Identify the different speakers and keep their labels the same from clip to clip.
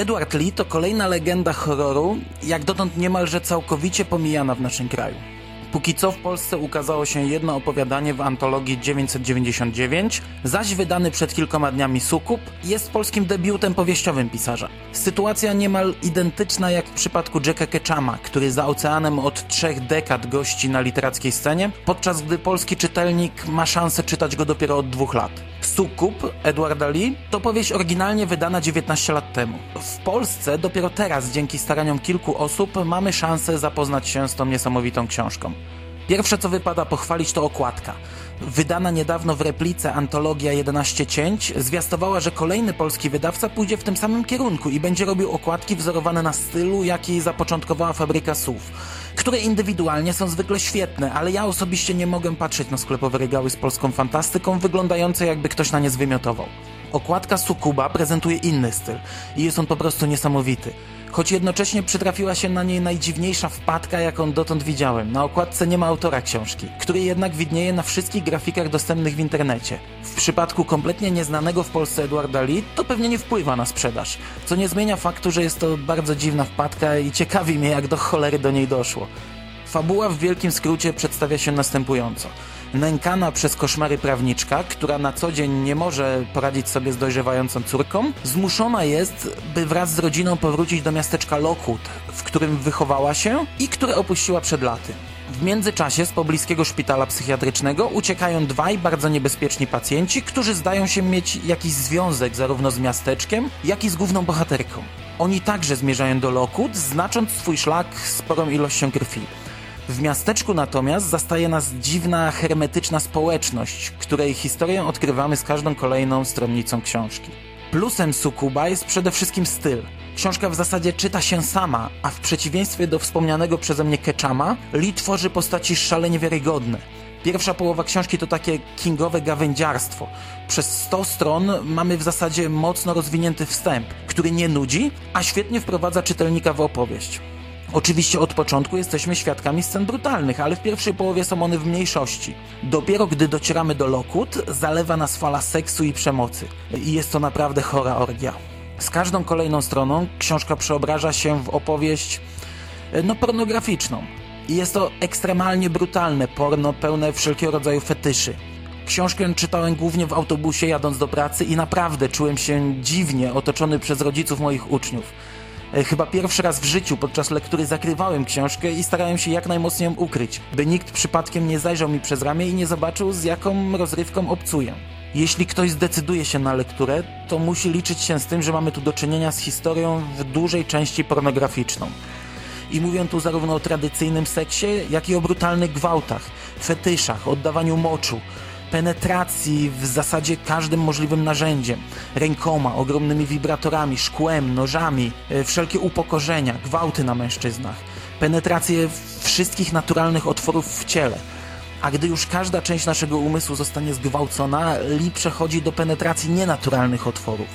Speaker 1: Edward Lee to kolejna legenda horroru, jak dotąd niemalże całkowicie pomijana w naszym kraju. Póki co w Polsce ukazało się jedno opowiadanie w antologii 999, zaś wydany przed kilkoma dniami Sukup jest polskim debiutem powieściowym pisarza. Sytuacja niemal identyczna jak w przypadku Jacka Ketchama, który za oceanem od trzech dekad gości na literackiej scenie, podczas gdy polski czytelnik ma szansę czytać go dopiero od dwóch lat. Sukup Edwarda Lee to powieść oryginalnie wydana 19 lat temu. W Polsce dopiero teraz, dzięki staraniom kilku osób, mamy szansę zapoznać się z tą niesamowitą książką. Pierwsze co wypada pochwalić to okładka. Wydana niedawno w replice antologia 11 cięć zwiastowała, że kolejny polski wydawca pójdzie w tym samym kierunku i będzie robił okładki wzorowane na stylu, jaki zapoczątkowała fabryka słów, które indywidualnie są zwykle świetne, ale ja osobiście nie mogę patrzeć na sklepowe regały z polską fantastyką wyglądające jakby ktoś na nie zwymiotował. Okładka Sukuba prezentuje inny styl i jest on po prostu niesamowity choć jednocześnie przytrafiła się na niej najdziwniejsza wpadka, jaką dotąd widziałem. Na okładce nie ma autora książki, który jednak widnieje na wszystkich grafikach dostępnych w internecie. W przypadku kompletnie nieznanego w Polsce Edwarda Lee to pewnie nie wpływa na sprzedaż, co nie zmienia faktu, że jest to bardzo dziwna wpadka i ciekawi mnie, jak do cholery do niej doszło. Fabuła w wielkim skrócie przedstawia się następująco nękana przez koszmary prawniczka, która na co dzień nie może poradzić sobie z dojrzewającą córką, zmuszona jest, by wraz z rodziną powrócić do miasteczka Lockwood, w którym wychowała się i które opuściła przed laty. W międzyczasie z pobliskiego szpitala psychiatrycznego uciekają dwaj bardzo niebezpieczni pacjenci, którzy zdają się mieć jakiś związek zarówno z miasteczkiem, jak i z główną bohaterką. Oni także zmierzają do Lockwood, znacząc swój szlak sporą ilością krwi. W miasteczku natomiast zastaje nas dziwna, hermetyczna społeczność, której historię odkrywamy z każdą kolejną stronnicą książki. Plusem Sukuba jest przede wszystkim styl. Książka w zasadzie czyta się sama, a w przeciwieństwie do wspomnianego przeze mnie Keczama, Lee tworzy postaci szalenie wiarygodne. Pierwsza połowa książki to takie kingowe gawędziarstwo. Przez 100 stron mamy w zasadzie mocno rozwinięty wstęp, który nie nudzi, a świetnie wprowadza czytelnika w opowieść. Oczywiście od początku jesteśmy świadkami scen brutalnych, ale w pierwszej połowie są one w mniejszości. Dopiero gdy docieramy do Lockwood, zalewa nas fala seksu i przemocy. I jest to naprawdę chora orgia. Z każdą kolejną stroną książka przeobraża się w opowieść e, no pornograficzną. I jest to ekstremalnie brutalne porno pełne wszelkiego rodzaju fetyszy. Książkę czytałem głównie w autobusie jadąc do pracy i naprawdę czułem się dziwnie otoczony przez rodziców moich uczniów. E, chyba pierwszy raz w życiu podczas lektury zakrywałem książkę i starałem się jak najmocniej ją ukryć, by nikt przypadkiem nie zajrzał mi przez ramię i nie zobaczył z jaką rozrywką obcuję. Jeśli ktoś zdecyduje się na lekturę, to musi liczyć się z tym, że mamy tu do czynienia z historią w dużej części pornograficzną. I mówię tu zarówno o tradycyjnym seksie, jak i o brutalnych gwałtach, fetyszach, oddawaniu moczu, penetracji w zasadzie każdym możliwym narzędziem. Rękoma, ogromnymi wibratorami, szkłem, nożami, e, wszelkie upokorzenia, gwałty na mężczyznach. Penetrację wszystkich naturalnych otworów w ciele. A gdy już każda część naszego umysłu zostanie zgwałcona, Lee przechodzi do penetracji nienaturalnych otworów.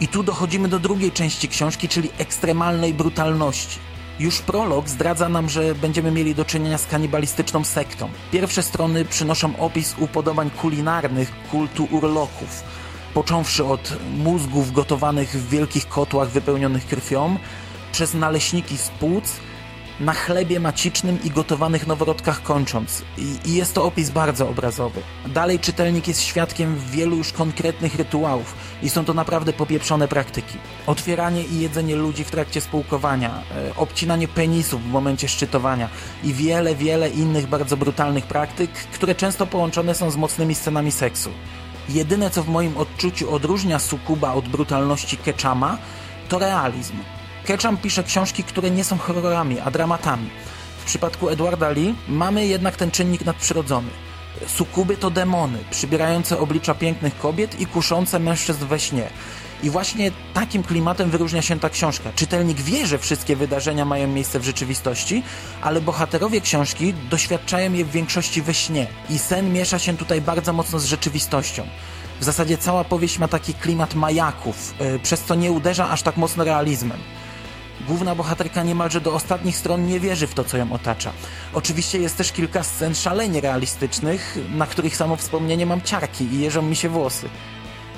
Speaker 1: I tu dochodzimy do drugiej części książki, czyli ekstremalnej brutalności. Już prolog zdradza nam, że będziemy mieli do czynienia z kanibalistyczną sektą. Pierwsze strony przynoszą opis upodobań kulinarnych kultu urloków, począwszy od mózgów gotowanych w wielkich kotłach wypełnionych krwią, przez naleśniki z płuc, na chlebie macicznym i gotowanych noworodkach kończąc. I, I, jest to opis bardzo obrazowy. Dalej czytelnik jest świadkiem wielu już konkretnych rytuałów i są to naprawdę popieprzone praktyki. Otwieranie i jedzenie ludzi w trakcie spółkowania, e, obcinanie penisów w momencie szczytowania i wiele, wiele innych bardzo brutalnych praktyk, które często połączone są z mocnymi scenami seksu. Jedyne co w moim odczuciu odróżnia sukuba od brutalności Keczama to realizm. Ketchum pisze książki, które nie są horrorami, a dramatami. W przypadku Edwarda Lee mamy jednak ten czynnik nadprzyrodzony. Sukuby to demony, przybierające oblicza pięknych kobiet i kuszące mężczyzn we śnie. I właśnie takim klimatem wyróżnia się ta książka. Czytelnik wie, że wszystkie wydarzenia mają miejsce w rzeczywistości, ale bohaterowie książki doświadczają je w większości we śnie. I sen miesza się tutaj bardzo mocno z rzeczywistością. W zasadzie cała powieść ma taki klimat majaków, yy, przez co nie uderza aż tak mocno realizmem. Główna bohaterka niemalże do ostatnich stron nie wierzy w to, co ją otacza. Oczywiście jest też kilka scen szalenie realistycznych, na których samo wspomnienie mam ciarki i jeżą mi się włosy.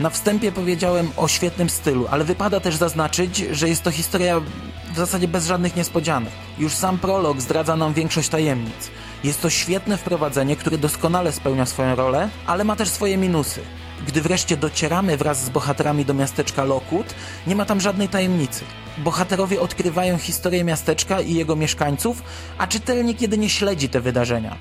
Speaker 1: Na wstępie powiedziałem o świetnym stylu, ale wypada też zaznaczyć, że jest to historia w zasadzie bez żadnych niespodzianek. Już sam prolog zdradza nam większość tajemnic. Jest to świetne wprowadzenie, które doskonale spełnia swoją rolę, ale ma też swoje minusy. Gdy wreszcie docieramy wraz z bohaterami do miasteczka Lockwood, nie ma tam żadnej tajemnicy. Bohaterowie odkrywają historię miasteczka i jego mieszkańców, a czytelnik jedynie śledzi te wydarzenia.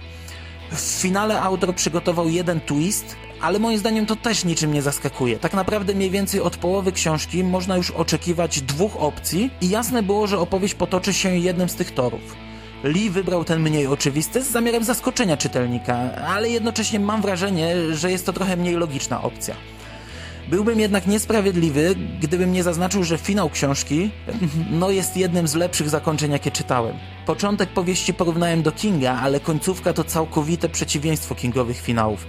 Speaker 1: W finale autor przygotował jeden twist, ale moim zdaniem to też niczym nie zaskakuje. Tak naprawdę mniej więcej od połowy książki można już oczekiwać dwóch opcji i jasne było, że opowieść potoczy się jednym z tych torów. Lee wybrał ten mniej oczywisty z zamiarem zaskoczenia czytelnika, ale jednocześnie mam wrażenie, że jest to trochę mniej logiczna opcja. Byłbym jednak niesprawiedliwy, gdybym nie zaznaczył, że finał książki no jest jednym z lepszych zakończeń, jakie czytałem. Początek powieści porównałem do Kinga, ale końcówka to całkowite przeciwieństwo Kingowych finałów.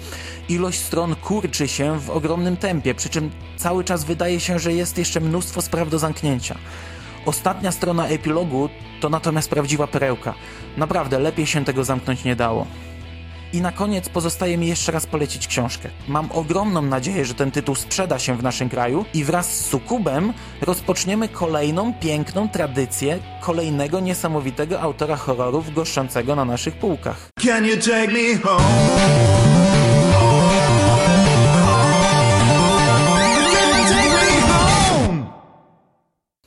Speaker 1: Ilość stron kurczy się w ogromnym tempie, przy czym cały czas wydaje się, że jest jeszcze mnóstwo spraw do zamknięcia. Ostatnia strona epilogu to natomiast prawdziwa perełka. Naprawdę, lepiej się tego zamknąć nie dało. I na koniec pozostaje mi jeszcze raz polecić książkę. Mam ogromną nadzieję, że ten tytuł sprzeda się w naszym kraju i wraz z Sukubem rozpoczniemy kolejną piękną tradycję kolejnego niesamowitego autora horrorów goszczącego na naszych półkach.